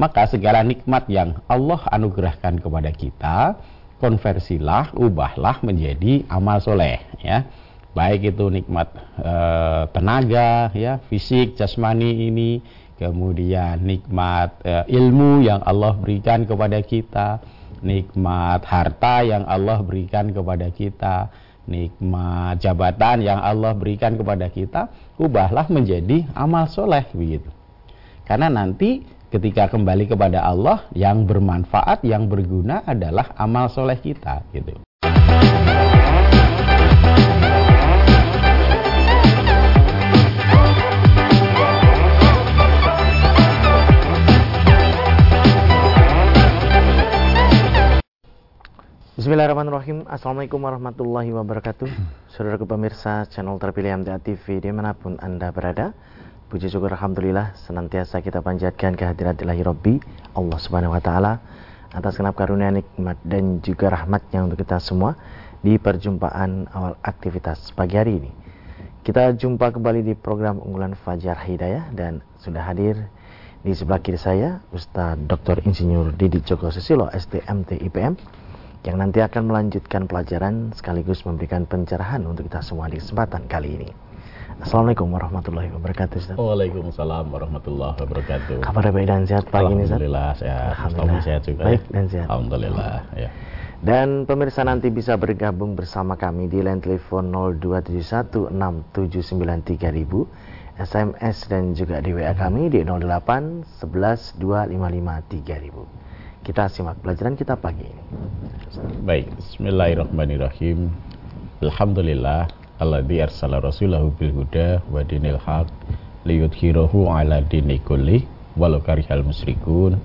maka segala nikmat yang Allah anugerahkan kepada kita konversilah, ubahlah menjadi amal soleh ya baik itu nikmat e, tenaga ya fisik jasmani ini kemudian nikmat e, ilmu yang Allah berikan kepada kita nikmat harta yang Allah berikan kepada kita, nikmat jabatan yang Allah berikan kepada kita, ubahlah menjadi amal soleh begitu. Karena nanti ketika kembali kepada Allah yang bermanfaat, yang berguna adalah amal soleh kita gitu. Bismillahirrahmanirrahim Assalamualaikum warahmatullahi wabarakatuh Saudara pemirsa channel terpilih MTA TV di mana pun anda berada Puji syukur Alhamdulillah Senantiasa kita panjatkan kehadirat ilahi Rabbi Allah subhanahu wa ta'ala Atas kenap karunia nikmat dan juga rahmatnya untuk kita semua Di perjumpaan awal aktivitas pagi hari ini Kita jumpa kembali di program unggulan Fajar Hidayah Dan sudah hadir di sebelah kiri saya Ustadz Dr. Insinyur Didi Joko Susilo SDMT IPM yang nanti akan melanjutkan pelajaran sekaligus memberikan pencerahan untuk kita semua di kesempatan kali ini. Assalamualaikum warahmatullahi wabarakatuh Ustaz. Waalaikumsalam warahmatullahi wabarakatuh. Kabar baik dan sehat pagi ini Ustaz? Alhamdulillah sehat. Alhamdulillah sehat juga. Baik dan sehat. Alhamdulillah ya. Dan pemirsa nanti bisa bergabung bersama kami di line telepon 02716793000, SMS dan juga di WA kami di 08 11 255 3000. Kita simak pelajaran kita pagi ini. Baik, bismillahirrahmanirrahim. Alhamdulillah alladzi arsala rasulahu bil huda wa dinil haq liyudhhirahu ala dini kulli walau karihal musyrikun.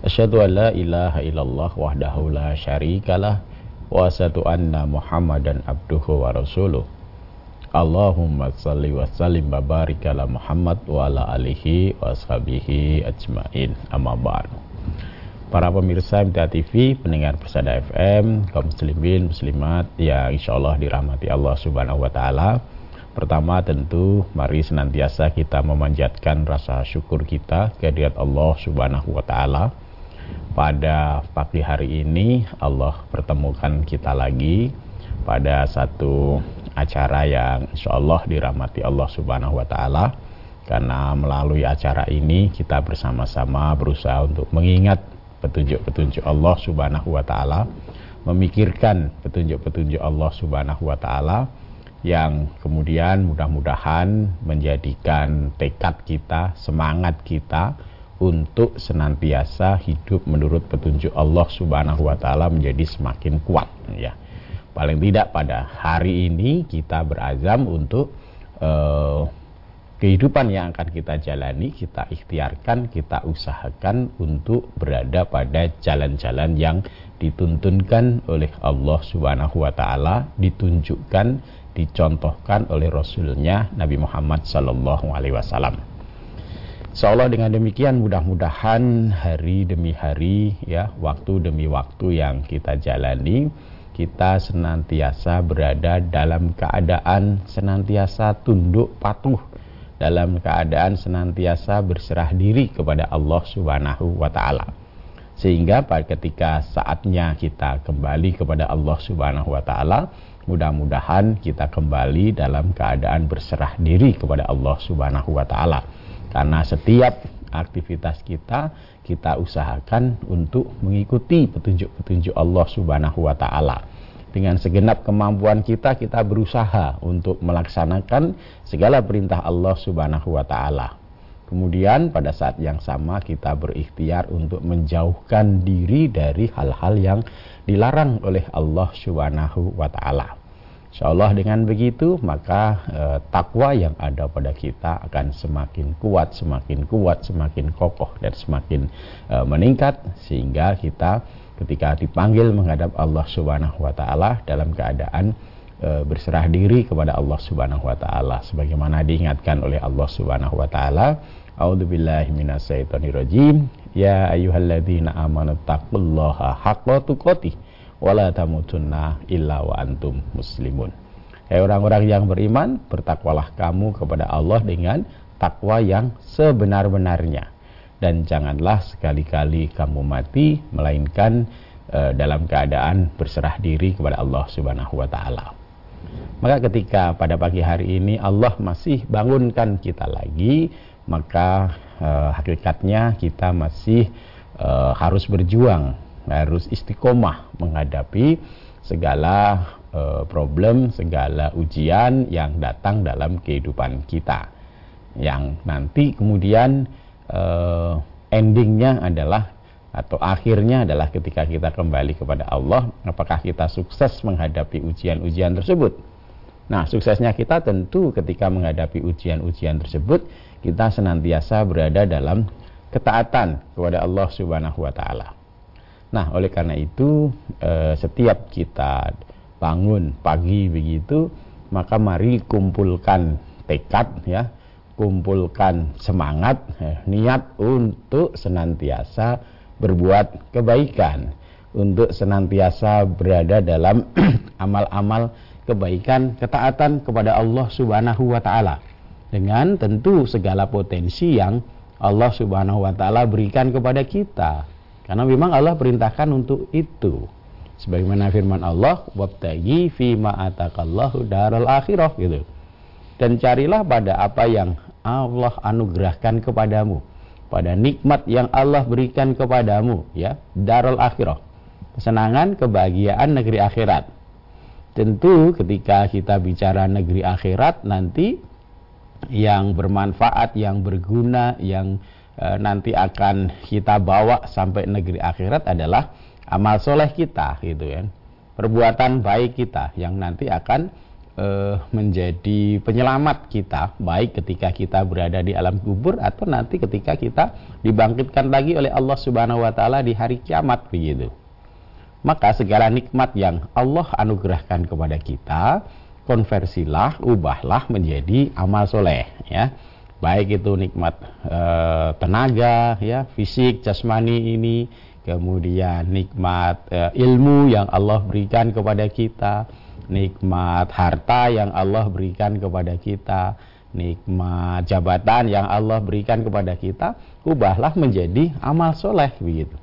Asyhadu an la ilaha illallah wahdahu la syarikalah wa asyhadu anna Muhammadan abduhu wa rasuluh. Allahumma salli wa sallim wa barik ala Muhammad wa ala alihi wa ashabihi ajmain. Amma ba'du para pemirsa MTA TV, pendengar Persada FM, kaum muslimin, muslimat yang insya Allah dirahmati Allah Subhanahu wa Ta'ala. Pertama tentu mari senantiasa kita memanjatkan rasa syukur kita kehadirat Allah Subhanahu wa taala. Pada pagi hari ini Allah pertemukan kita lagi pada satu acara yang insya Allah dirahmati Allah Subhanahu wa taala karena melalui acara ini kita bersama-sama berusaha untuk mengingat petunjuk-petunjuk Allah Subhanahu wa taala, memikirkan petunjuk-petunjuk Allah Subhanahu wa taala yang kemudian mudah-mudahan menjadikan tekad kita, semangat kita untuk senantiasa hidup menurut petunjuk Allah Subhanahu wa taala menjadi semakin kuat ya. Paling tidak pada hari ini kita berazam untuk uh, kehidupan yang akan kita jalani, kita ikhtiarkan, kita usahakan untuk berada pada jalan-jalan yang dituntunkan oleh Allah Subhanahu wa taala, ditunjukkan, dicontohkan oleh Rasulnya Nabi Muhammad sallallahu alaihi wasallam. Seolah dengan demikian mudah-mudahan hari demi hari ya, waktu demi waktu yang kita jalani kita senantiasa berada dalam keadaan senantiasa tunduk patuh dalam keadaan senantiasa berserah diri kepada Allah Subhanahu wa taala. Sehingga pada ketika saatnya kita kembali kepada Allah Subhanahu wa taala, mudah-mudahan kita kembali dalam keadaan berserah diri kepada Allah Subhanahu wa taala. Karena setiap aktivitas kita kita usahakan untuk mengikuti petunjuk-petunjuk Allah Subhanahu wa taala dengan segenap kemampuan kita kita berusaha untuk melaksanakan segala perintah Allah Subhanahu wa taala. Kemudian pada saat yang sama kita berikhtiar untuk menjauhkan diri dari hal-hal yang dilarang oleh Allah Subhanahu wa taala. Insyaallah dengan begitu maka e, takwa yang ada pada kita akan semakin kuat, semakin kuat, semakin kokoh dan semakin e, meningkat sehingga kita ketika dipanggil menghadap Allah Subhanahu wa taala dalam keadaan e, berserah diri kepada Allah Subhanahu wa taala. Sebagaimana diingatkan oleh Allah Subhanahu wa taala A'udzubillahi minasyaitonirrajim ya ayyuhalladzina amanu taqullaha haqqa tuqatih wa la tamutunna illa wa antum muslimun. Hai orang-orang yang beriman bertakwalah kamu kepada Allah dengan takwa yang sebenar-benarnya dan janganlah sekali-kali kamu mati melainkan uh, dalam keadaan berserah diri kepada Allah Subhanahu wa taala. Maka ketika pada pagi hari ini Allah masih bangunkan kita lagi, maka uh, hakikatnya kita masih uh, harus berjuang, harus istiqomah menghadapi segala problem, segala ujian yang datang dalam kehidupan kita. Yang nanti kemudian uh, endingnya adalah atau akhirnya adalah ketika kita kembali kepada Allah, apakah kita sukses menghadapi ujian-ujian tersebut? Nah, suksesnya kita tentu ketika menghadapi ujian-ujian tersebut, kita senantiasa berada dalam ketaatan kepada Allah Subhanahu wa taala. Nah, oleh karena itu, eh, setiap kita bangun pagi begitu, maka mari kumpulkan tekad ya, kumpulkan semangat, eh, niat untuk senantiasa berbuat kebaikan, untuk senantiasa berada dalam amal-amal kebaikan, ketaatan kepada Allah Subhanahu wa taala. Dengan tentu segala potensi yang Allah Subhanahu wa taala berikan kepada kita. Karena memang Allah perintahkan untuk itu. Sebagaimana firman Allah, "Wabtaghi fi ma atakallahu daral akhirah" gitu. Dan carilah pada apa yang Allah anugerahkan kepadamu. Pada nikmat yang Allah berikan kepadamu ya darul akhirah. Kesenangan kebahagiaan negeri akhirat. Tentu ketika kita bicara negeri akhirat nanti yang bermanfaat yang berguna yang e, nanti akan kita bawa sampai negeri akhirat adalah amal soleh kita gitu ya perbuatan baik kita yang nanti akan uh, menjadi penyelamat kita baik ketika kita berada di alam kubur atau nanti ketika kita dibangkitkan lagi oleh Allah Subhanahu wa taala di hari kiamat begitu. Maka segala nikmat yang Allah anugerahkan kepada kita konversilah, ubahlah menjadi amal soleh ya. Baik itu nikmat e, tenaga ya, fisik, jasmani ini, kemudian nikmat e, ilmu yang Allah berikan kepada kita, nikmat harta yang Allah berikan kepada kita, nikmat jabatan yang Allah berikan kepada kita, ubahlah menjadi amal soleh begitu.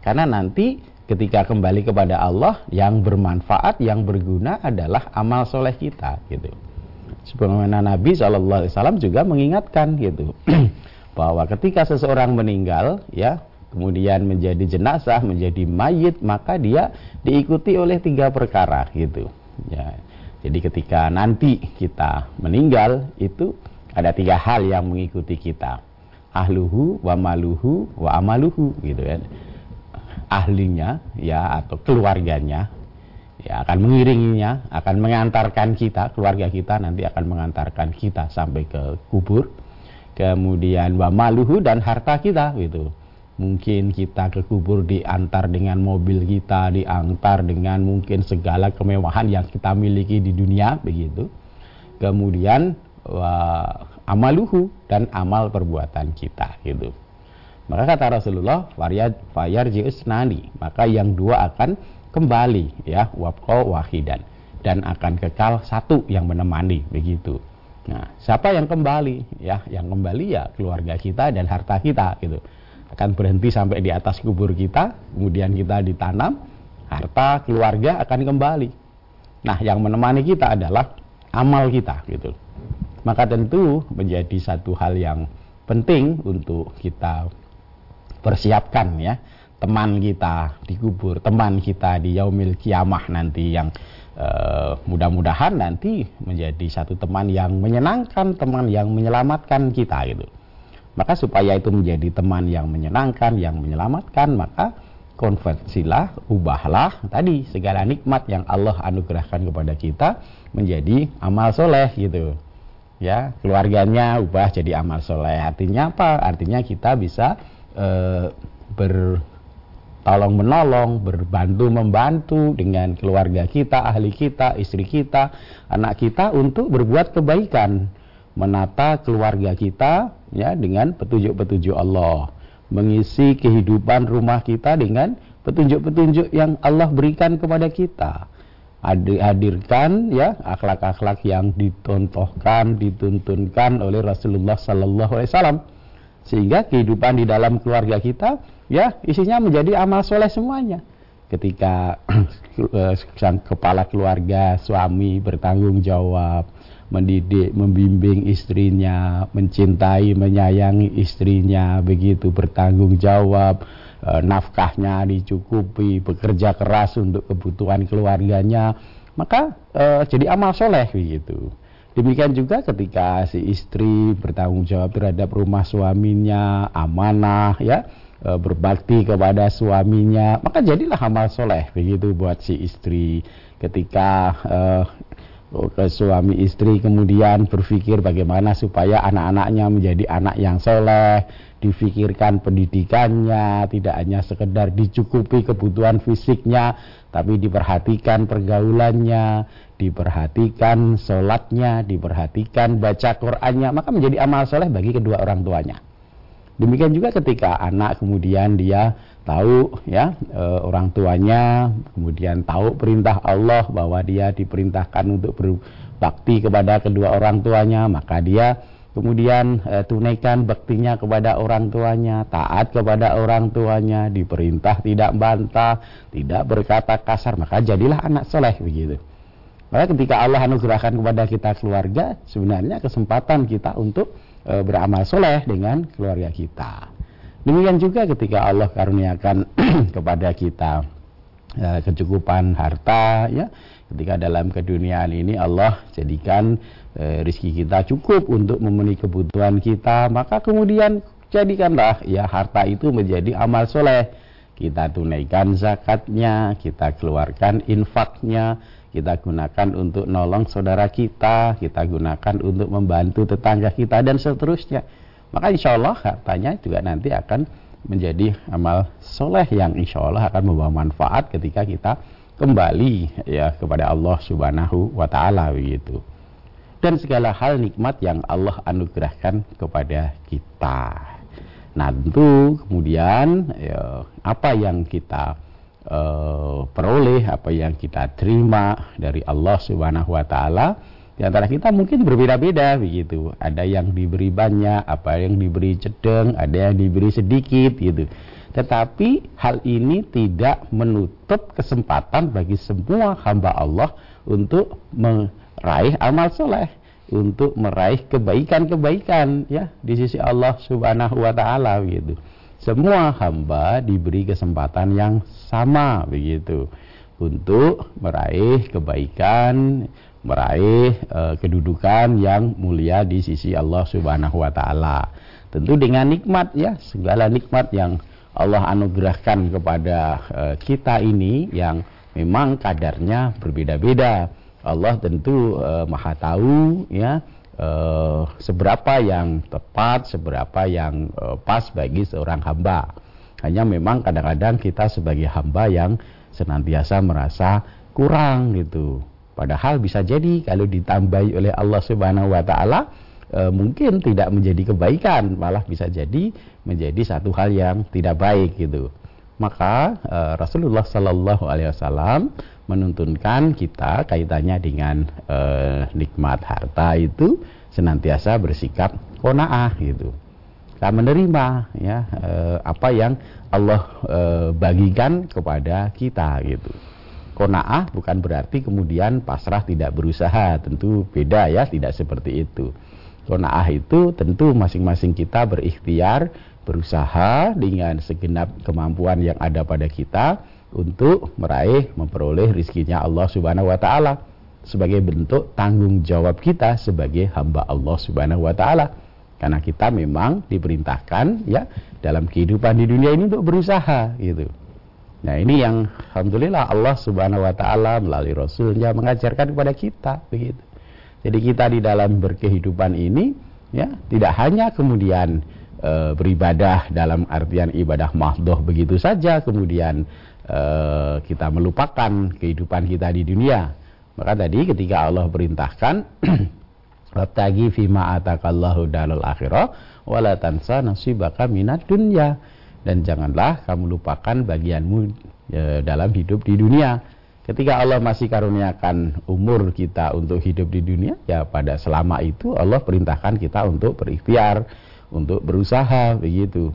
Karena nanti ketika kembali kepada Allah yang bermanfaat, yang berguna adalah amal soleh kita gitu. Sebagaimana Nabi SAW juga mengingatkan gitu bahwa ketika seseorang meninggal ya kemudian menjadi jenazah, menjadi mayit, maka dia diikuti oleh tiga perkara gitu. Ya. Jadi ketika nanti kita meninggal itu ada tiga hal yang mengikuti kita. Ahluhu, wa maluhu, wa amaluhu gitu kan. Ahlinya ya atau keluarganya ya akan mengiringinya, akan mengantarkan kita, keluarga kita nanti akan mengantarkan kita sampai ke kubur. Kemudian wa maluhu dan harta kita gitu mungkin kita ke kubur diantar dengan mobil kita, diantar dengan mungkin segala kemewahan yang kita miliki di dunia begitu. Kemudian wa, amaluhu dan amal perbuatan kita gitu. Maka kata Rasulullah, fayar nani, maka yang dua akan kembali ya, wabqa wahidan dan akan kekal satu yang menemani begitu. Nah, siapa yang kembali? Ya, yang kembali ya keluarga kita dan harta kita gitu akan berhenti sampai di atas kubur kita, kemudian kita ditanam, harta keluarga akan kembali. Nah, yang menemani kita adalah amal kita gitu. Maka tentu menjadi satu hal yang penting untuk kita persiapkan ya teman kita di kubur, teman kita di yaumil kiamah nanti yang uh, mudah-mudahan nanti menjadi satu teman yang menyenangkan, teman yang menyelamatkan kita gitu. Maka supaya itu menjadi teman yang menyenangkan, yang menyelamatkan, maka konversilah, ubahlah tadi segala nikmat yang Allah anugerahkan kepada kita menjadi amal soleh gitu. Ya, keluarganya ubah jadi amal soleh. Artinya apa? Artinya kita bisa e, bertolong menolong, berbantu membantu dengan keluarga kita, ahli kita, istri kita, anak kita untuk berbuat kebaikan menata keluarga kita ya dengan petunjuk-petunjuk Allah, mengisi kehidupan rumah kita dengan petunjuk-petunjuk yang Allah berikan kepada kita. Hadirkan ya akhlak-akhlak yang ditontohkan, dituntunkan oleh Rasulullah Sallallahu Alaihi Wasallam. Sehingga kehidupan di dalam keluarga kita ya isinya menjadi amal soleh semuanya. Ketika sang kepala keluarga, suami bertanggung jawab, mendidik, membimbing istrinya, mencintai, menyayangi istrinya, begitu bertanggung jawab, e, nafkahnya dicukupi, bekerja keras untuk kebutuhan keluarganya, maka e, jadi amal soleh begitu. Demikian juga ketika si istri bertanggung jawab terhadap rumah suaminya, amanah, ya, e, berbakti kepada suaminya, maka jadilah amal soleh begitu buat si istri. Ketika ke suami istri kemudian berpikir bagaimana supaya anak-anaknya menjadi anak yang soleh difikirkan pendidikannya tidak hanya sekedar dicukupi kebutuhan fisiknya tapi diperhatikan pergaulannya diperhatikan sholatnya diperhatikan baca Qurannya maka menjadi amal soleh bagi kedua orang tuanya demikian juga ketika anak kemudian dia tahu ya e, orang tuanya kemudian tahu perintah Allah bahwa dia diperintahkan untuk berbakti kepada kedua orang tuanya maka dia kemudian e, tunaikan baktinya kepada orang tuanya taat kepada orang tuanya diperintah tidak bantah tidak berkata kasar maka jadilah anak soleh begitu. Maka ketika Allah anugerahkan kepada kita keluarga sebenarnya kesempatan kita untuk e, beramal soleh dengan keluarga kita. Demikian juga ketika Allah karuniakan kepada kita ya, kecukupan harta ya. Ketika dalam keduniaan ini Allah jadikan e, rizki kita cukup untuk memenuhi kebutuhan kita maka kemudian jadikanlah ya harta itu menjadi amal soleh. Kita tunaikan zakatnya kita keluarkan infaknya kita gunakan untuk nolong saudara kita kita gunakan untuk membantu tetangga kita dan seterusnya maka insya Allah hartanya juga nanti akan menjadi amal soleh yang insya Allah akan membawa manfaat ketika kita kembali ya kepada Allah Subhanahu wa taala begitu. Dan segala hal nikmat yang Allah anugerahkan kepada kita. Nah, tentu kemudian ya, apa yang kita uh, peroleh, apa yang kita terima dari Allah Subhanahu wa taala di antara kita mungkin berbeda-beda begitu. Ada yang diberi banyak, apa yang diberi cedeng, ada yang diberi sedikit gitu. Tetapi hal ini tidak menutup kesempatan bagi semua hamba Allah untuk meraih amal soleh, untuk meraih kebaikan-kebaikan ya di sisi Allah Subhanahu wa taala begitu. Semua hamba diberi kesempatan yang sama begitu untuk meraih kebaikan, meraih uh, kedudukan yang mulia di sisi Allah Subhanahu wa taala. Tentu dengan nikmat ya, segala nikmat yang Allah anugerahkan kepada uh, kita ini yang memang kadarnya berbeda-beda. Allah tentu uh, Maha tahu ya uh, seberapa yang tepat, seberapa yang uh, pas bagi seorang hamba. Hanya memang kadang-kadang kita sebagai hamba yang senantiasa merasa kurang gitu Padahal bisa jadi kalau ditambahi oleh Allah Subhanahu wa taala e, mungkin tidak menjadi kebaikan, malah bisa jadi menjadi satu hal yang tidak baik gitu. Maka e, Rasulullah Sallallahu alaihi wasallam menuntunkan kita kaitannya dengan e, nikmat harta itu senantiasa bersikap konaah gitu. Kita menerima ya e, apa yang Allah e, bagikan kepada kita gitu kona'ah bukan berarti kemudian pasrah tidak berusaha tentu beda ya tidak seperti itu kona'ah itu tentu masing-masing kita berikhtiar berusaha dengan segenap kemampuan yang ada pada kita untuk meraih memperoleh rizkinya Allah subhanahu wa ta'ala sebagai bentuk tanggung jawab kita sebagai hamba Allah subhanahu wa ta'ala karena kita memang diperintahkan ya dalam kehidupan di dunia ini untuk berusaha gitu Nah ini yang Alhamdulillah Allah subhanahu wa ta'ala melalui Rasulnya mengajarkan kepada kita begitu. Jadi kita di dalam berkehidupan ini ya tidak hanya kemudian e, beribadah dalam artian ibadah mahdoh begitu saja kemudian e, kita melupakan kehidupan kita di dunia. Maka tadi ketika Allah perintahkan Wabtagi fima atakallahu dalal akhirah wala tansa nasibaka minat dunya dan janganlah kamu lupakan bagianmu e, dalam hidup di dunia. Ketika Allah masih karuniakan umur kita untuk hidup di dunia, ya pada selama itu Allah perintahkan kita untuk berikhtiar, untuk berusaha begitu.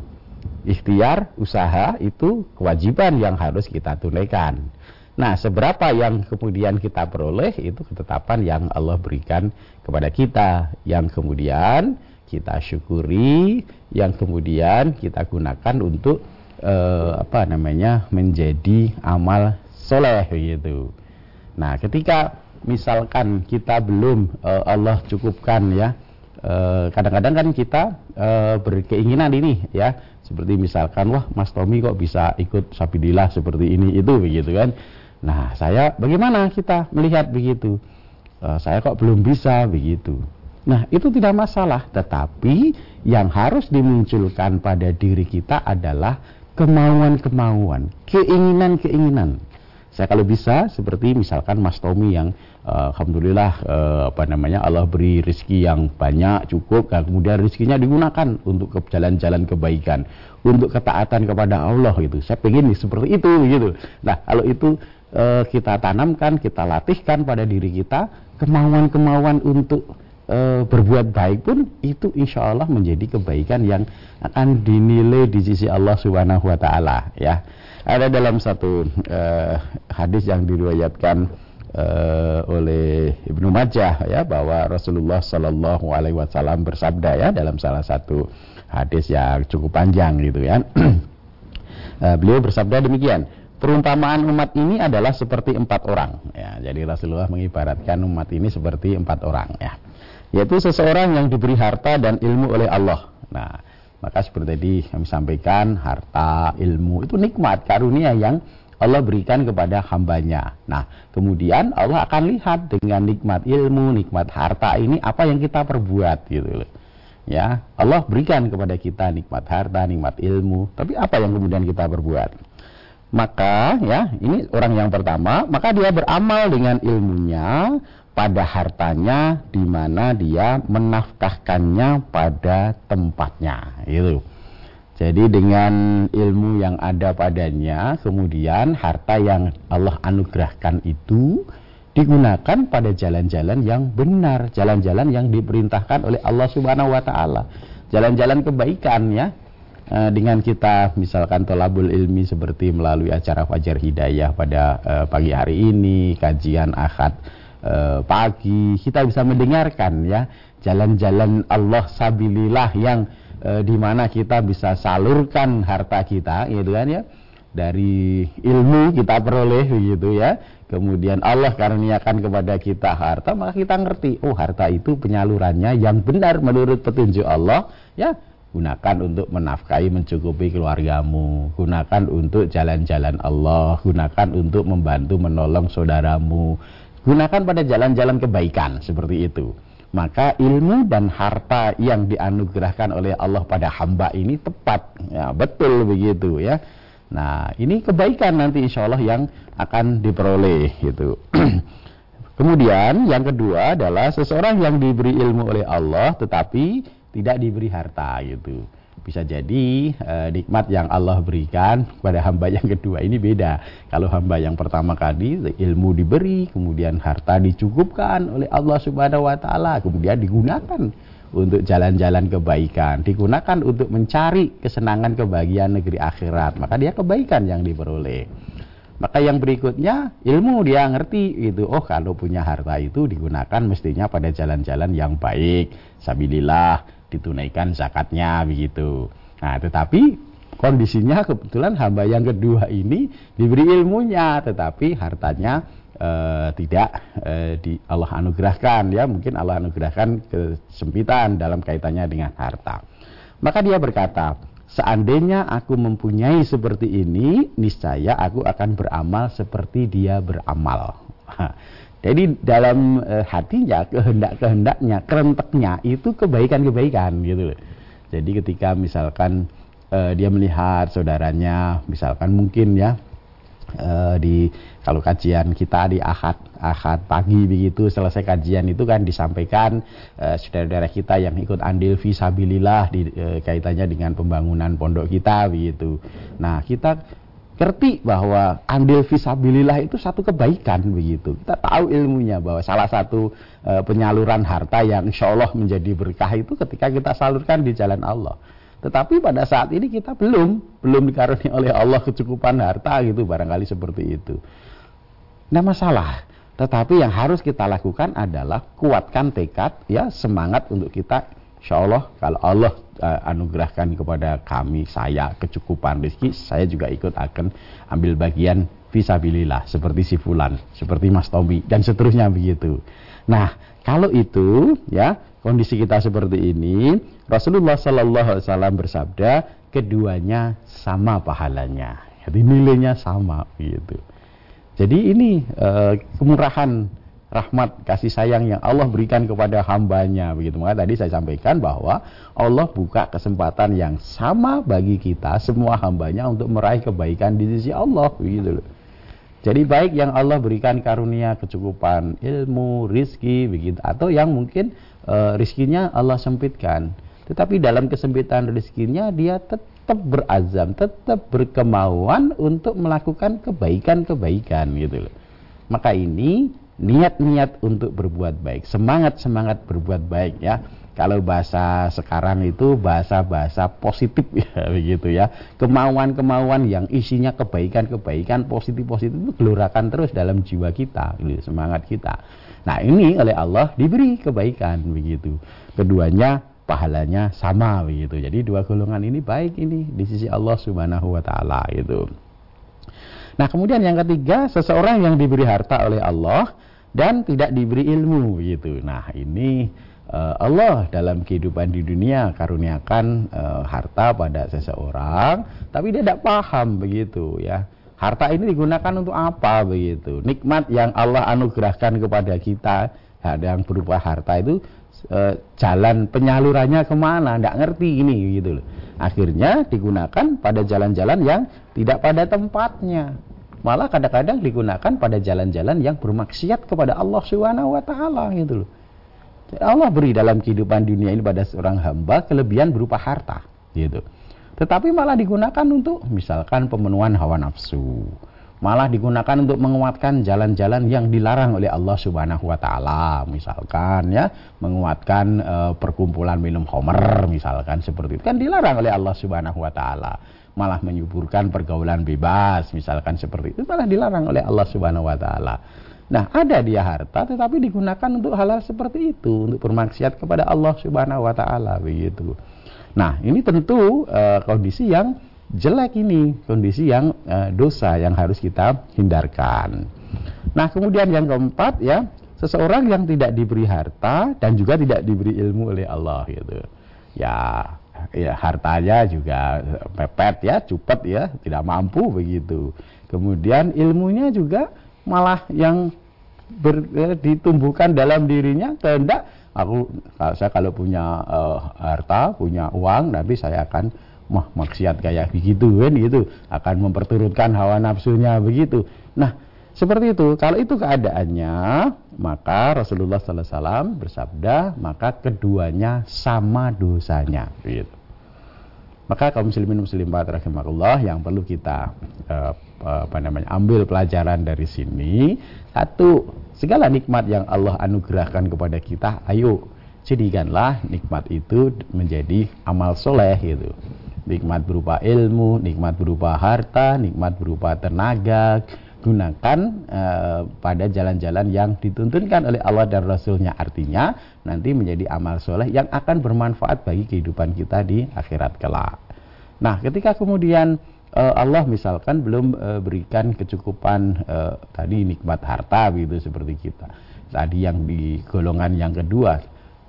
Ikhtiar usaha itu kewajiban yang harus kita tunaikan. Nah, seberapa yang kemudian kita peroleh itu ketetapan yang Allah berikan kepada kita, yang kemudian kita syukuri, yang kemudian kita gunakan untuk eh, apa namanya menjadi amal soleh gitu. Nah, ketika misalkan kita belum eh, Allah cukupkan ya, eh, kadang-kadang kan kita eh, berkeinginan ini ya, seperti misalkan wah Mas Tommy kok bisa ikut sabidillah seperti ini itu begitu kan Nah, saya bagaimana kita melihat begitu? Uh, saya kok belum bisa begitu. Nah, itu tidak masalah, tetapi yang harus dimunculkan pada diri kita adalah kemauan-kemauan, keinginan-keinginan. Saya kalau bisa seperti misalkan Mas Tommy yang uh, alhamdulillah uh, apa namanya Allah beri rezeki yang banyak cukup dan kemudian rezekinya digunakan untuk ke jalan-jalan kebaikan, untuk ketaatan kepada Allah gitu. Saya pengen seperti itu gitu. Nah, kalau itu uh, kita tanamkan, kita latihkan pada diri kita kemauan-kemauan untuk berbuat baik pun itu insya Allah menjadi kebaikan yang akan dinilai di sisi Allah Subhanahu Wa Taala ya. Ada dalam satu uh, hadis yang diriwayatkan uh, oleh Ibnu Majah ya bahwa Rasulullah Shallallahu Alaihi Wasallam bersabda ya dalam salah satu hadis yang cukup panjang gitu ya. uh, beliau bersabda demikian perumpamaan umat ini adalah seperti empat orang. Ya jadi Rasulullah mengibaratkan umat ini seperti empat orang ya. Yaitu seseorang yang diberi harta dan ilmu oleh Allah. Nah maka seperti tadi kami sampaikan harta ilmu itu nikmat karunia yang Allah berikan kepada hambanya. Nah, kemudian Allah akan lihat dengan nikmat ilmu, nikmat harta ini apa yang kita perbuat gitu loh. Ya, Allah berikan kepada kita nikmat harta, nikmat ilmu, tapi apa yang kemudian kita perbuat? maka ya ini orang yang pertama maka dia beramal dengan ilmunya pada hartanya di mana dia menafkahkannya pada tempatnya. Itu jadi dengan ilmu yang ada padanya kemudian harta yang Allah anugerahkan itu digunakan pada jalan-jalan yang benar jalan-jalan yang diperintahkan oleh Allah Subhanahu wa taala. Jalan-jalan kebaikan ya. Eh, dengan kita misalkan tolabul ilmi seperti melalui acara Fajar Hidayah pada uh, pagi hari ini, kajian akad uh, pagi, kita bisa mendengarkan ya jalan-jalan Allah sabilillah yang uh, di mana kita bisa salurkan harta kita gitu kan ya. Dari ilmu kita peroleh begitu ya. Kemudian Allah karuniakan kepada kita harta maka kita ngerti oh harta itu penyalurannya yang benar menurut petunjuk Allah ya. Gunakan untuk menafkahi mencukupi keluargamu. Gunakan untuk jalan-jalan Allah. Gunakan untuk membantu menolong saudaramu gunakan pada jalan-jalan kebaikan seperti itu. Maka ilmu dan harta yang dianugerahkan oleh Allah pada hamba ini tepat. Ya betul begitu ya. Nah ini kebaikan nanti insya Allah yang akan diperoleh gitu. Kemudian yang kedua adalah seseorang yang diberi ilmu oleh Allah tetapi tidak diberi harta gitu. Bisa jadi eh, nikmat yang Allah berikan kepada hamba yang kedua ini beda. Kalau hamba yang pertama kali ilmu diberi, kemudian harta dicukupkan oleh Allah Subhanahu wa taala, kemudian digunakan untuk jalan-jalan kebaikan, digunakan untuk mencari kesenangan kebahagiaan negeri akhirat, maka dia kebaikan yang diperoleh. Maka yang berikutnya ilmu dia ngerti itu. Oh kalau punya harta itu digunakan mestinya pada jalan-jalan yang baik. Sabilillah ditunaikan zakatnya begitu. Nah, tetapi kondisinya kebetulan hamba yang kedua ini diberi ilmunya, tetapi hartanya e, tidak e, di Allah anugerahkan ya, mungkin Allah anugerahkan kesempitan dalam kaitannya dengan harta. Maka dia berkata, seandainya aku mempunyai seperti ini, niscaya aku akan beramal seperti dia beramal. Jadi dalam e, hatinya, kehendak-kehendaknya, kerenteknya itu kebaikan-kebaikan gitu loh. Jadi ketika misalkan e, dia melihat saudaranya, misalkan mungkin ya e, di kalau kajian kita di ahad ahad pagi begitu selesai kajian itu kan disampaikan e, saudara-saudara kita yang ikut andil visabilillah di kaitannya dengan pembangunan pondok kita begitu. Nah kita ngerti bahwa andil visabilillah itu satu kebaikan begitu. Kita tahu ilmunya bahwa salah satu e, penyaluran harta yang insya Allah menjadi berkah itu ketika kita salurkan di jalan Allah. Tetapi pada saat ini kita belum belum dikaruniai oleh Allah kecukupan harta gitu barangkali seperti itu. Nah masalah. Tetapi yang harus kita lakukan adalah kuatkan tekad ya semangat untuk kita Insya Allah kalau Allah uh, anugerahkan kepada kami saya kecukupan rezeki saya juga ikut akan ambil bagian visabilillah seperti si fulan seperti Mas Tommy dan seterusnya begitu. Nah kalau itu ya kondisi kita seperti ini Rasulullah Sallallahu Alaihi Wasallam bersabda keduanya sama pahalanya. Jadi nilainya sama begitu. Jadi ini uh, kemurahan rahmat kasih sayang yang Allah berikan kepada hambanya begitu. Maka tadi saya sampaikan bahwa Allah buka kesempatan yang sama bagi kita semua hambanya untuk meraih kebaikan di sisi Allah begitu loh. Jadi baik yang Allah berikan karunia kecukupan ilmu rizki begitu. Atau yang mungkin e, rizkinya Allah sempitkan. Tetapi dalam kesempitan rizkinya dia tetap berazam tetap berkemauan untuk melakukan kebaikan-kebaikan gitu loh. Maka ini niat-niat untuk berbuat baik, semangat-semangat berbuat baik ya. Kalau bahasa sekarang itu bahasa-bahasa positif ya begitu ya. Kemauan-kemauan yang isinya kebaikan-kebaikan positif-positif itu gelorakan terus dalam jiwa kita, gitu, semangat kita. Nah, ini oleh Allah diberi kebaikan begitu. Keduanya pahalanya sama begitu. Jadi dua golongan ini baik ini di sisi Allah Subhanahu wa taala itu. Nah, kemudian yang ketiga, seseorang yang diberi harta oleh Allah dan tidak diberi ilmu gitu. Nah, ini uh, Allah dalam kehidupan di dunia karuniakan uh, harta pada seseorang, tapi dia tidak paham begitu ya. Harta ini digunakan untuk apa begitu? Nikmat yang Allah anugerahkan kepada kita yang berupa harta itu e, jalan penyalurannya ke mana? Tidak ngerti ini gitu loh. Akhirnya digunakan pada jalan-jalan yang tidak pada tempatnya malah kadang-kadang digunakan pada jalan-jalan yang bermaksiat kepada Allah Subhanahu wa taala gitu loh. Allah beri dalam kehidupan dunia ini pada seorang hamba kelebihan berupa harta gitu. Tetapi malah digunakan untuk misalkan pemenuhan hawa nafsu. Malah digunakan untuk menguatkan jalan-jalan yang dilarang oleh Allah Subhanahu wa taala, misalkan ya, menguatkan e, perkumpulan minum homer misalkan seperti itu kan dilarang oleh Allah Subhanahu wa taala malah menyuburkan pergaulan bebas misalkan seperti itu malah dilarang oleh Allah Subhanahu wa taala. Nah, ada dia harta tetapi digunakan untuk hal-hal seperti itu, untuk bermaksiat kepada Allah Subhanahu wa taala begitu. Nah, ini tentu uh, kondisi yang jelek ini, kondisi yang uh, dosa yang harus kita hindarkan. Nah, kemudian yang keempat ya, seseorang yang tidak diberi harta dan juga tidak diberi ilmu oleh Allah gitu. Ya, ya hartanya juga pepet ya, cupet ya, tidak mampu begitu. Kemudian ilmunya juga malah yang ber, ya, ditumbuhkan dalam dirinya kehendak aku saya kalau punya harta, punya uang, nanti saya akan mah maksiat kayak begitu kan gitu, akan memperturutkan hawa nafsunya begitu. Nah, seperti itu. Kalau itu keadaannya, maka Rasulullah SAW bersabda, maka keduanya sama dosanya. Gitu. Maka kaum muslimin muslimat rahimahullah yang perlu kita uh, apa namanya ambil pelajaran dari sini satu segala nikmat yang Allah anugerahkan kepada kita ayo jadikanlah nikmat itu menjadi amal soleh gitu nikmat berupa ilmu nikmat berupa harta nikmat berupa tenaga gunakan uh, pada jalan-jalan yang dituntunkan oleh Allah dan Rasulnya artinya nanti menjadi amal soleh yang akan bermanfaat bagi kehidupan kita di akhirat kelak. Nah, ketika kemudian uh, Allah misalkan belum uh, berikan kecukupan tadi nikmat harta gitu seperti kita tadi yang di golongan yang kedua,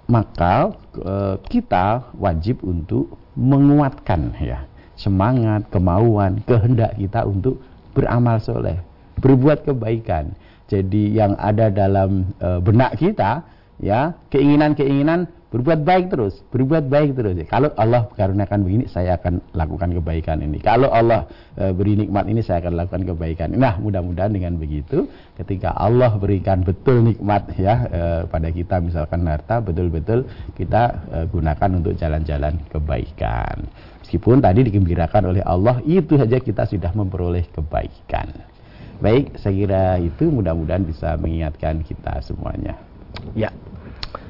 maka uh, kita wajib untuk menguatkan ya semangat, kemauan, kehendak kita untuk beramal soleh berbuat kebaikan. Jadi yang ada dalam e, benak kita ya keinginan-keinginan berbuat baik terus, berbuat baik terus. Kalau Allah karuniakan begini, saya akan lakukan kebaikan ini. Kalau Allah e, beri nikmat ini, saya akan lakukan kebaikan. Nah, mudah-mudahan dengan begitu, ketika Allah berikan betul nikmat ya e, pada kita, misalkan harta, betul-betul kita e, gunakan untuk jalan-jalan kebaikan. Meskipun tadi digembirakan oleh Allah, itu saja kita sudah memperoleh kebaikan. Baik, saya kira itu mudah-mudahan bisa mengingatkan kita semuanya. Ya,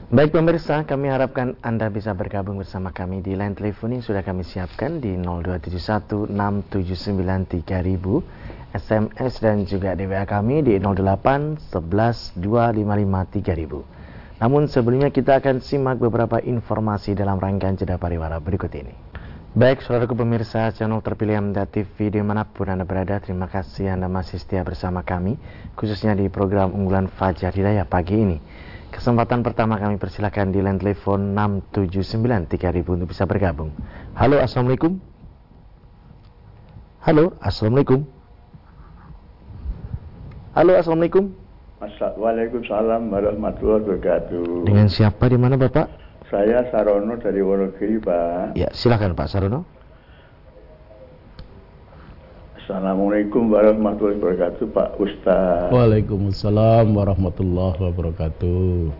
Baik pemirsa, kami harapkan Anda bisa bergabung bersama kami di line telepon yang sudah kami siapkan di 02716793000, SMS dan juga DWA kami di 08112553000. Namun sebelumnya kita akan simak beberapa informasi dalam rangkaian jeda pariwara berikut ini. Baik, saudaraku pemirsa channel terpilih Amda TV di mana pun Anda berada, terima kasih Anda masih setia bersama kami, khususnya di program unggulan Fajar Hidayah pagi ini. Kesempatan pertama kami persilakan di line telepon 679 3000 untuk bisa bergabung. Halo, Assalamualaikum. Halo, Assalamualaikum. Halo, Assalamualaikum. Waalaikumsalam warahmatullahi wabarakatuh. Dengan siapa di mana Bapak? Saya Sarono dari Wonogiri, Pak. Ya, silakan Pak Sarono. Assalamualaikum warahmatullahi wabarakatuh Pak Ustaz Waalaikumsalam warahmatullahi wabarakatuh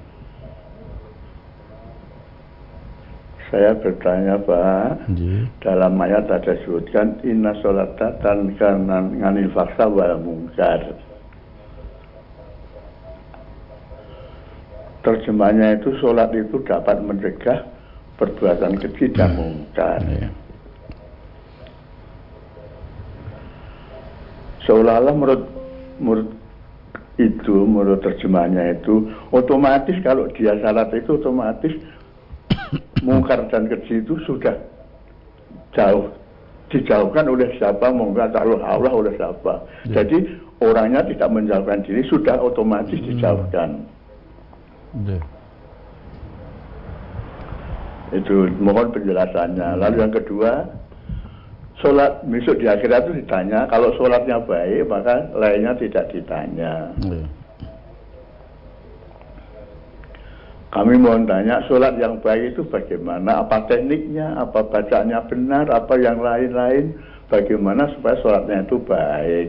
Saya bertanya Pak Ji. Dalam ayat ada disebutkan Inna sholata kanan nganil faksa wal mungkar Terjemahnya itu sholat itu dapat mencegah perbuatan keji dan hmm. mungkar. Ya. seolah-olah menurut menurut itu menurut terjemahnya itu otomatis kalau dia syarat itu otomatis mungkar dan keji itu sudah jauh dijauhkan oleh siapa mungkar kalau Allah oleh siapa ya. jadi orangnya tidak menjauhkan diri sudah otomatis hmm. dijauhkan. Itu mohon penjelasannya. Lalu yang kedua sholat besok di akhirat itu ditanya kalau sholatnya baik maka lainnya tidak ditanya. Hmm. kami mohon tanya sholat yang baik itu bagaimana? Apa tekniknya? Apa bacanya benar? Apa yang lain-lain? Bagaimana supaya sholatnya itu baik?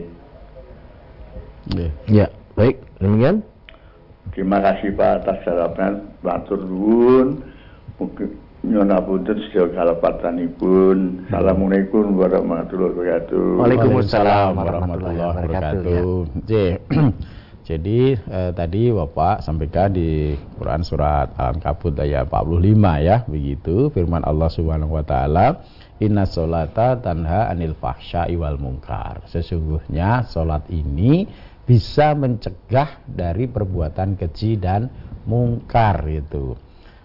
Ya, ya baik. Demikian terima kasih Pak atas jawaban Matur Nuwun mungkin Nyona punten sedaya kalepatanipun. Assalamualaikum warahmatullahi wabarakatuh. Waalaikumsalam warahmatullahi wabarakatuh. Jadi eh, tadi Bapak sampaikan di Quran surat Al-Ankabut ayat 45 ya, begitu firman Allah Subhanahu wa taala, "Inna solata tanha anil fahsya'i wal munkar." Sesungguhnya solat ini bisa mencegah dari perbuatan keji dan mungkar itu.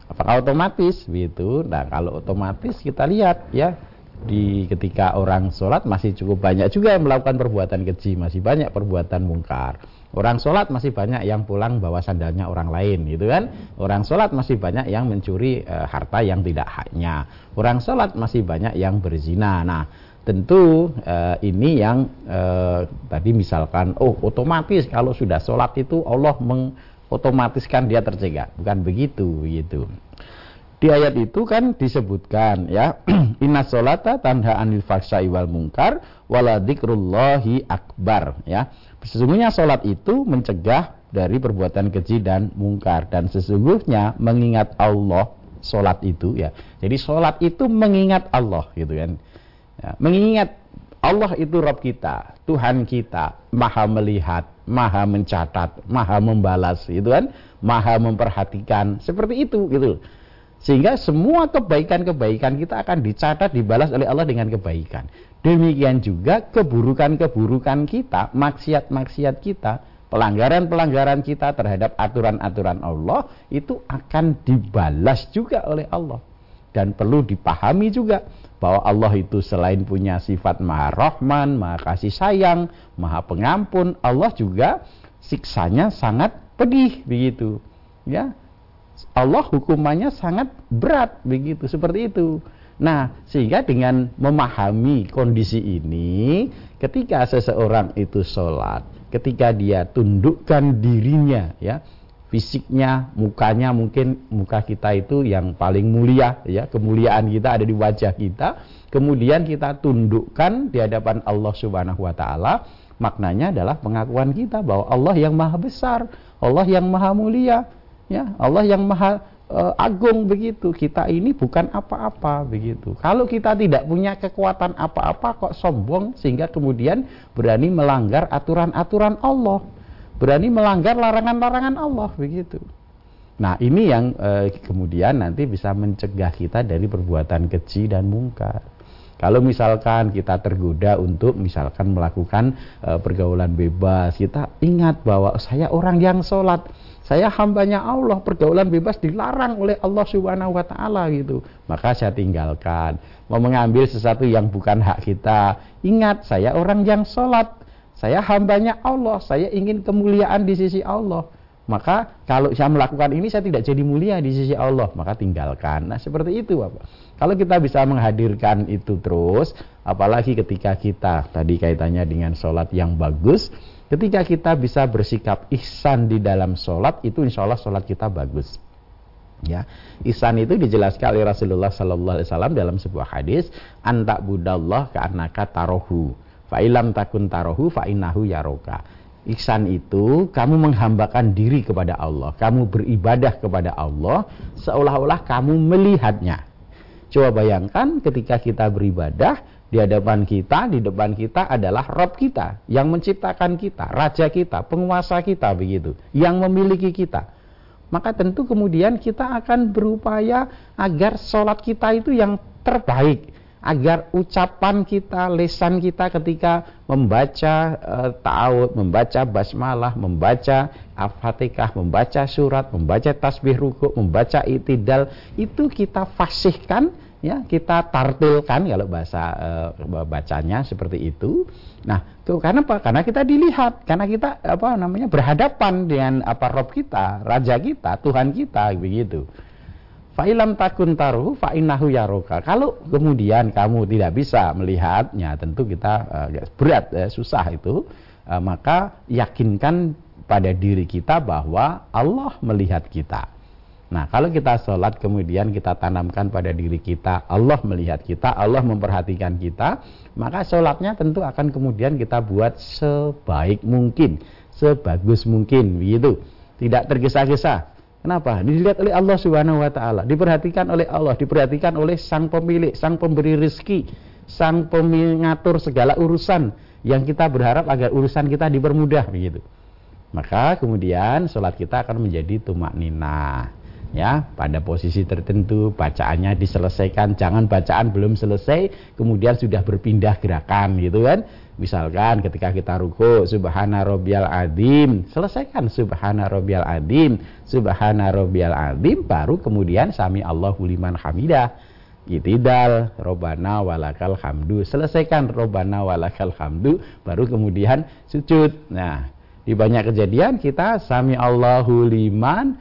Apakah otomatis? Begitu. Nah kalau otomatis kita lihat ya di ketika orang sholat masih cukup banyak juga yang melakukan perbuatan keji masih banyak perbuatan mungkar orang sholat masih banyak yang pulang bawa sandalnya orang lain gitu kan orang sholat masih banyak yang mencuri e, harta yang tidak haknya orang sholat masih banyak yang berzina nah tentu e, ini yang e, tadi misalkan oh otomatis kalau sudah sholat itu Allah meng otomatis kan dia tercegah. Bukan begitu gitu. Di ayat itu kan disebutkan ya, inna solata tanha anil faksa wal mungkar wala dzikrullahi akbar ya. Sesungguhnya solat itu mencegah dari perbuatan keji dan mungkar dan sesungguhnya mengingat Allah solat itu ya. Jadi solat itu mengingat Allah gitu kan. Ya, mengingat Allah itu Rob kita, Tuhan kita, maha melihat, maha mencatat, maha membalas, itu kan, maha memperhatikan, seperti itu gitu. Sehingga semua kebaikan-kebaikan kita akan dicatat, dibalas oleh Allah dengan kebaikan. Demikian juga keburukan-keburukan kita, maksiat-maksiat kita, pelanggaran-pelanggaran kita terhadap aturan-aturan Allah itu akan dibalas juga oleh Allah. Dan perlu dipahami juga bahwa Allah itu selain punya sifat maha rahman, maha kasih sayang, maha pengampun, Allah juga siksanya sangat pedih begitu. Ya. Allah hukumannya sangat berat begitu, seperti itu. Nah, sehingga dengan memahami kondisi ini, ketika seseorang itu sholat, ketika dia tundukkan dirinya, ya, fisiknya, mukanya mungkin muka kita itu yang paling mulia ya, kemuliaan kita ada di wajah kita. Kemudian kita tundukkan di hadapan Allah Subhanahu wa taala. Maknanya adalah pengakuan kita bahwa Allah yang maha besar, Allah yang maha mulia, ya, Allah yang maha uh, agung begitu. Kita ini bukan apa-apa begitu. Kalau kita tidak punya kekuatan apa-apa kok sombong sehingga kemudian berani melanggar aturan-aturan Allah berani melanggar larangan-larangan Allah begitu. Nah ini yang e, kemudian nanti bisa mencegah kita dari perbuatan keji dan mungkar. Kalau misalkan kita tergoda untuk misalkan melakukan e, pergaulan bebas, kita ingat bahwa saya orang yang sholat, saya hambanya Allah, pergaulan bebas dilarang oleh Allah Subhanahu Wa Taala gitu. Maka saya tinggalkan. Mau mengambil sesuatu yang bukan hak kita, ingat saya orang yang sholat, saya hambanya Allah, saya ingin kemuliaan di sisi Allah. Maka kalau saya melakukan ini saya tidak jadi mulia di sisi Allah, maka tinggalkan. Nah, seperti itu Bapak. Kalau kita bisa menghadirkan itu terus, apalagi ketika kita tadi kaitannya dengan sholat yang bagus, ketika kita bisa bersikap ihsan di dalam sholat, itu insya Allah sholat kita bagus. Ya, ihsan itu dijelaskan oleh Rasulullah Sallallahu Alaihi Wasallam dalam sebuah hadis, antak budallah karena tarohu Fa'ilam takun tarohu fa'inahu yaroka. Iksan itu kamu menghambakan diri kepada Allah. Kamu beribadah kepada Allah seolah-olah kamu melihatnya. Coba bayangkan ketika kita beribadah di hadapan kita, di depan kita adalah Rob kita yang menciptakan kita, Raja kita, penguasa kita begitu, yang memiliki kita. Maka tentu kemudian kita akan berupaya agar sholat kita itu yang terbaik, agar ucapan kita, lesan kita ketika membaca e, ta'awud, membaca basmalah, membaca al-fatihah, membaca surat, membaca tasbih ruku, membaca itidal, itu kita fasihkan, ya kita tartilkan kalau bahasa e, bacanya seperti itu. Nah, tuh karena apa? Karena kita dilihat, karena kita apa namanya berhadapan dengan apa Rob kita, raja kita, Tuhan kita begitu. Fa'ilam takun taruh fa'innahu yaroka. Kalau kemudian kamu tidak bisa melihatnya, tentu kita uh, berat, uh, susah itu. Uh, maka yakinkan pada diri kita bahwa Allah melihat kita. Nah, kalau kita sholat kemudian kita tanamkan pada diri kita, Allah melihat kita, Allah memperhatikan kita, maka sholatnya tentu akan kemudian kita buat sebaik mungkin, sebagus mungkin, begitu. Tidak tergesa-gesa, Kenapa? Dilihat oleh Allah Subhanahu wa taala, diperhatikan oleh Allah, diperhatikan oleh sang pemilik, sang pemberi rezeki, sang pengatur segala urusan yang kita berharap agar urusan kita dipermudah begitu. Maka kemudian sholat kita akan menjadi tumak nina ya pada posisi tertentu bacaannya diselesaikan. Jangan bacaan belum selesai kemudian sudah berpindah gerakan gitu kan? Misalkan ketika kita ruku subhana rabbiyal adim selesaikan subhana rabbiyal adim subhana rabbiyal adim baru kemudian sami Allahu liman hamidah. Itidal, Robana walakal hamdu. Selesaikan Robana walakal hamdu, baru kemudian sujud. Nah, di banyak kejadian kita sami Allahu liman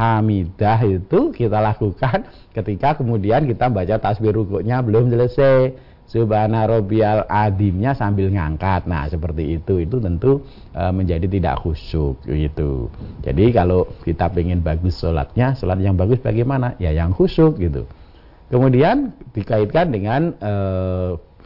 hamidah itu kita lakukan ketika kemudian kita baca tasbih rukuknya belum selesai. Subhana rabbiyal adimnya sambil ngangkat. Nah seperti itu. Itu tentu e, menjadi tidak khusyuk gitu. Jadi kalau kita ingin bagus sholatnya sholat yang bagus bagaimana? Ya yang khusyuk gitu. Kemudian dikaitkan dengan e,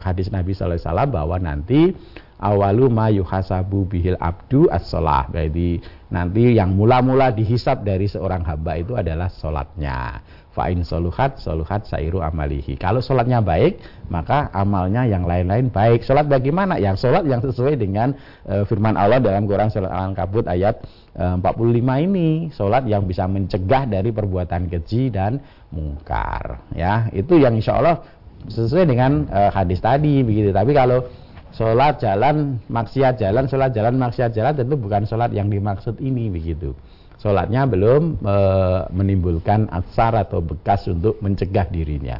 hadis Nabi SAW bahwa nanti awalu ma yuhasabu bihil abdu as-sholah. Jadi nanti yang mula-mula dihisap dari seorang hamba itu adalah sholatnya. Fa'in soluhat, soluhat sairu amalihi. Kalau sholatnya baik, maka amalnya yang lain-lain baik. Sholat bagaimana? Yang sholat yang sesuai dengan e, firman Allah dalam Quran Surat Al-Ankabut ayat e, 45 ini. Sholat yang bisa mencegah dari perbuatan keji dan mungkar. Ya, itu yang insya Allah sesuai dengan e, hadis tadi begitu. Tapi kalau sholat jalan maksiat jalan sholat jalan maksiat jalan tentu bukan sholat yang dimaksud ini begitu. Sholatnya belum e, menimbulkan asar atau bekas untuk mencegah dirinya.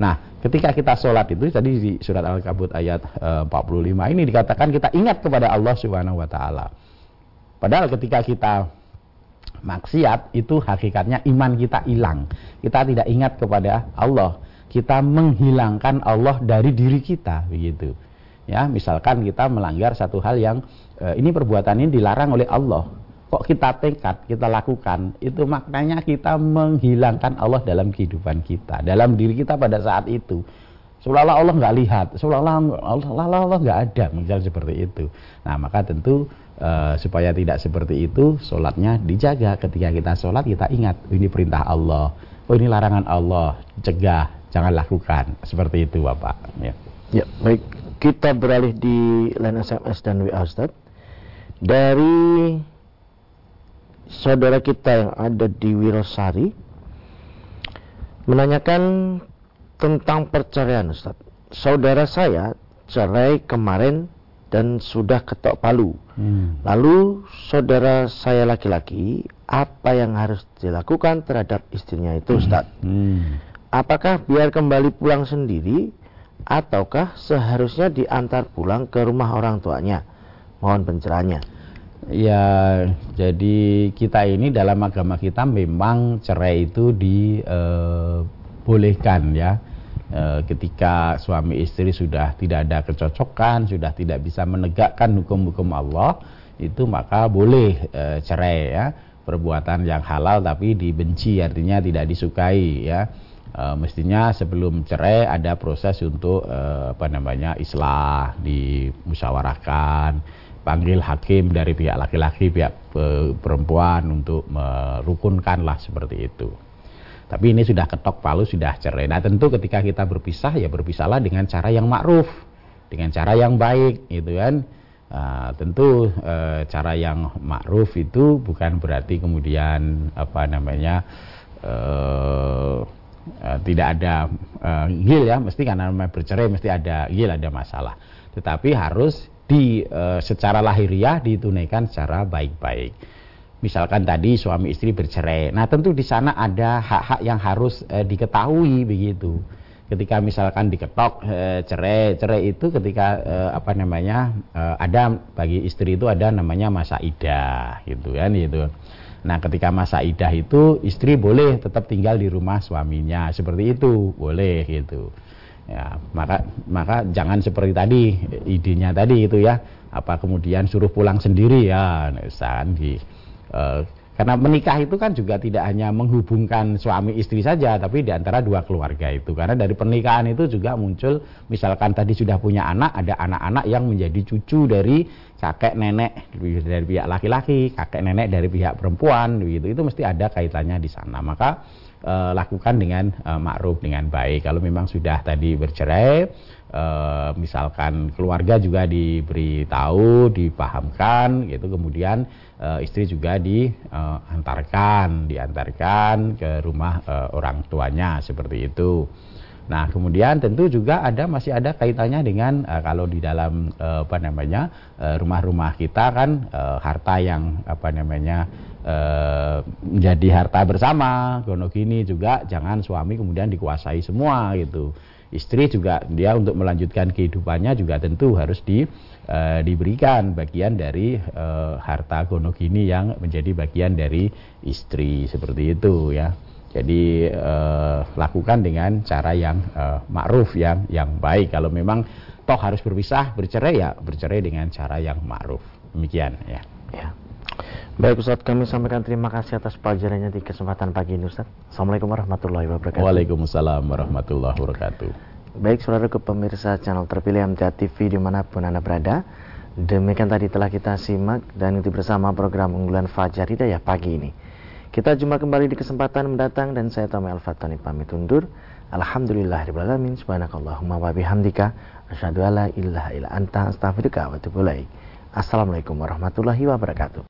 Nah ketika kita sholat itu tadi di surat al-kabut ayat e, 45 ini dikatakan kita ingat kepada Allah subhanahu wa ta'ala. Padahal ketika kita maksiat itu hakikatnya iman kita hilang. Kita tidak ingat kepada Allah. Kita menghilangkan Allah dari diri kita begitu ya misalkan kita melanggar satu hal yang e, ini perbuatan ini dilarang oleh Allah kok kita tekad, kita lakukan, itu maknanya kita menghilangkan Allah dalam kehidupan kita, dalam diri kita pada saat itu. Seolah-olah Allah nggak lihat, seolah-olah Allah, nggak ada, misal seperti itu. Nah maka tentu e, supaya tidak seperti itu, sholatnya dijaga. Ketika kita sholat kita ingat ini perintah Allah, oh ini larangan Allah, cegah, jangan lakukan. Seperti itu Bapak. Ya, ya baik. Kita beralih di line SMS dan WA Ustaz. Dari saudara kita yang ada di Wirosari menanyakan tentang perceraian Ustaz. Saudara saya cerai kemarin dan sudah ketok palu. Hmm. Lalu saudara saya laki-laki apa yang harus dilakukan terhadap istrinya itu Ustaz? Hmm. Apakah biar kembali pulang sendiri ataukah seharusnya diantar pulang ke rumah orang tuanya? Mohon pencerahannya. Ya, jadi kita ini dalam agama kita memang cerai itu dibolehkan eh, ya e, ketika suami istri sudah tidak ada kecocokan, sudah tidak bisa menegakkan hukum-hukum Allah, itu maka boleh e, cerai ya. Perbuatan yang halal tapi dibenci artinya tidak disukai ya. E, mestinya sebelum cerai ada proses untuk e, apa namanya islah, dimusyawarahkan, panggil hakim dari pihak laki-laki, pihak perempuan untuk merukunkan lah seperti itu. Tapi ini sudah ketok palu, sudah cerai. Nah tentu ketika kita berpisah ya berpisahlah dengan cara yang ma'ruf, dengan cara yang baik gitu kan. Uh, tentu uh, cara yang ma'ruf itu bukan berarti kemudian apa namanya uh, uh, tidak ada uh, gil ya, mesti karena bercerai mesti ada gil ada masalah. Tetapi harus di uh, secara lahiriah ditunaikan secara baik-baik misalkan tadi suami istri bercerai. Nah, tentu di sana ada hak-hak yang harus e, diketahui begitu. Ketika misalkan diketok cerai, cerai itu ketika e, apa namanya? E, ada bagi istri itu ada namanya masa idah gitu kan gitu. Nah, ketika masa idah itu istri boleh tetap tinggal di rumah suaminya, seperti itu, boleh gitu. Ya, maka maka jangan seperti tadi idenya tadi itu ya, apa kemudian suruh pulang sendiri? Ya, misalkan di Eh, karena menikah itu kan juga tidak hanya menghubungkan suami istri saja, tapi di antara dua keluarga itu. Karena dari pernikahan itu juga muncul, misalkan tadi sudah punya anak, ada anak-anak yang menjadi cucu dari kakek nenek dari pihak laki-laki, kakek nenek dari pihak perempuan, begitu. Itu mesti ada kaitannya di sana. Maka e, lakukan dengan e, makruf dengan baik. Kalau memang sudah tadi bercerai, e, misalkan keluarga juga diberi tahu, dipahamkan, gitu. Kemudian uh, istri juga diantarkan, diantarkan ke rumah orang tuanya seperti itu. Nah, kemudian tentu juga ada masih ada kaitannya dengan kalau di dalam apa namanya rumah-rumah kita kan harta yang apa namanya menjadi harta bersama. Gono gini juga jangan suami kemudian dikuasai semua gitu istri juga dia untuk melanjutkan kehidupannya juga tentu harus di, e, diberikan bagian dari e, harta gonogini yang menjadi bagian dari istri seperti itu ya. Jadi e, lakukan dengan cara yang e, ma'ruf yang yang baik. Kalau memang toh harus berpisah, bercerai ya bercerai dengan cara yang ma'ruf. Demikian ya. Ya. Baik Ustaz, kami sampaikan terima kasih atas pelajarannya di kesempatan pagi ini Ustaz. Assalamualaikum warahmatullahi wabarakatuh. Waalaikumsalam warahmatullahi wabarakatuh. Baik saudara ke pemirsa channel terpilih MTA TV di mana pun Anda berada. Demikian tadi telah kita simak dan itu bersama program unggulan Fajar Hidayah pagi ini. Kita jumpa kembali di kesempatan mendatang dan saya Tommy Al-Fatani pamit undur. Alhamdulillahirrahmanirrahim. Subhanakallahumma wa bihamdika. Asyadu ala ilaha illa anta astaghfiruka wa Assalamualaikum warahmatullahi wabarakatuh.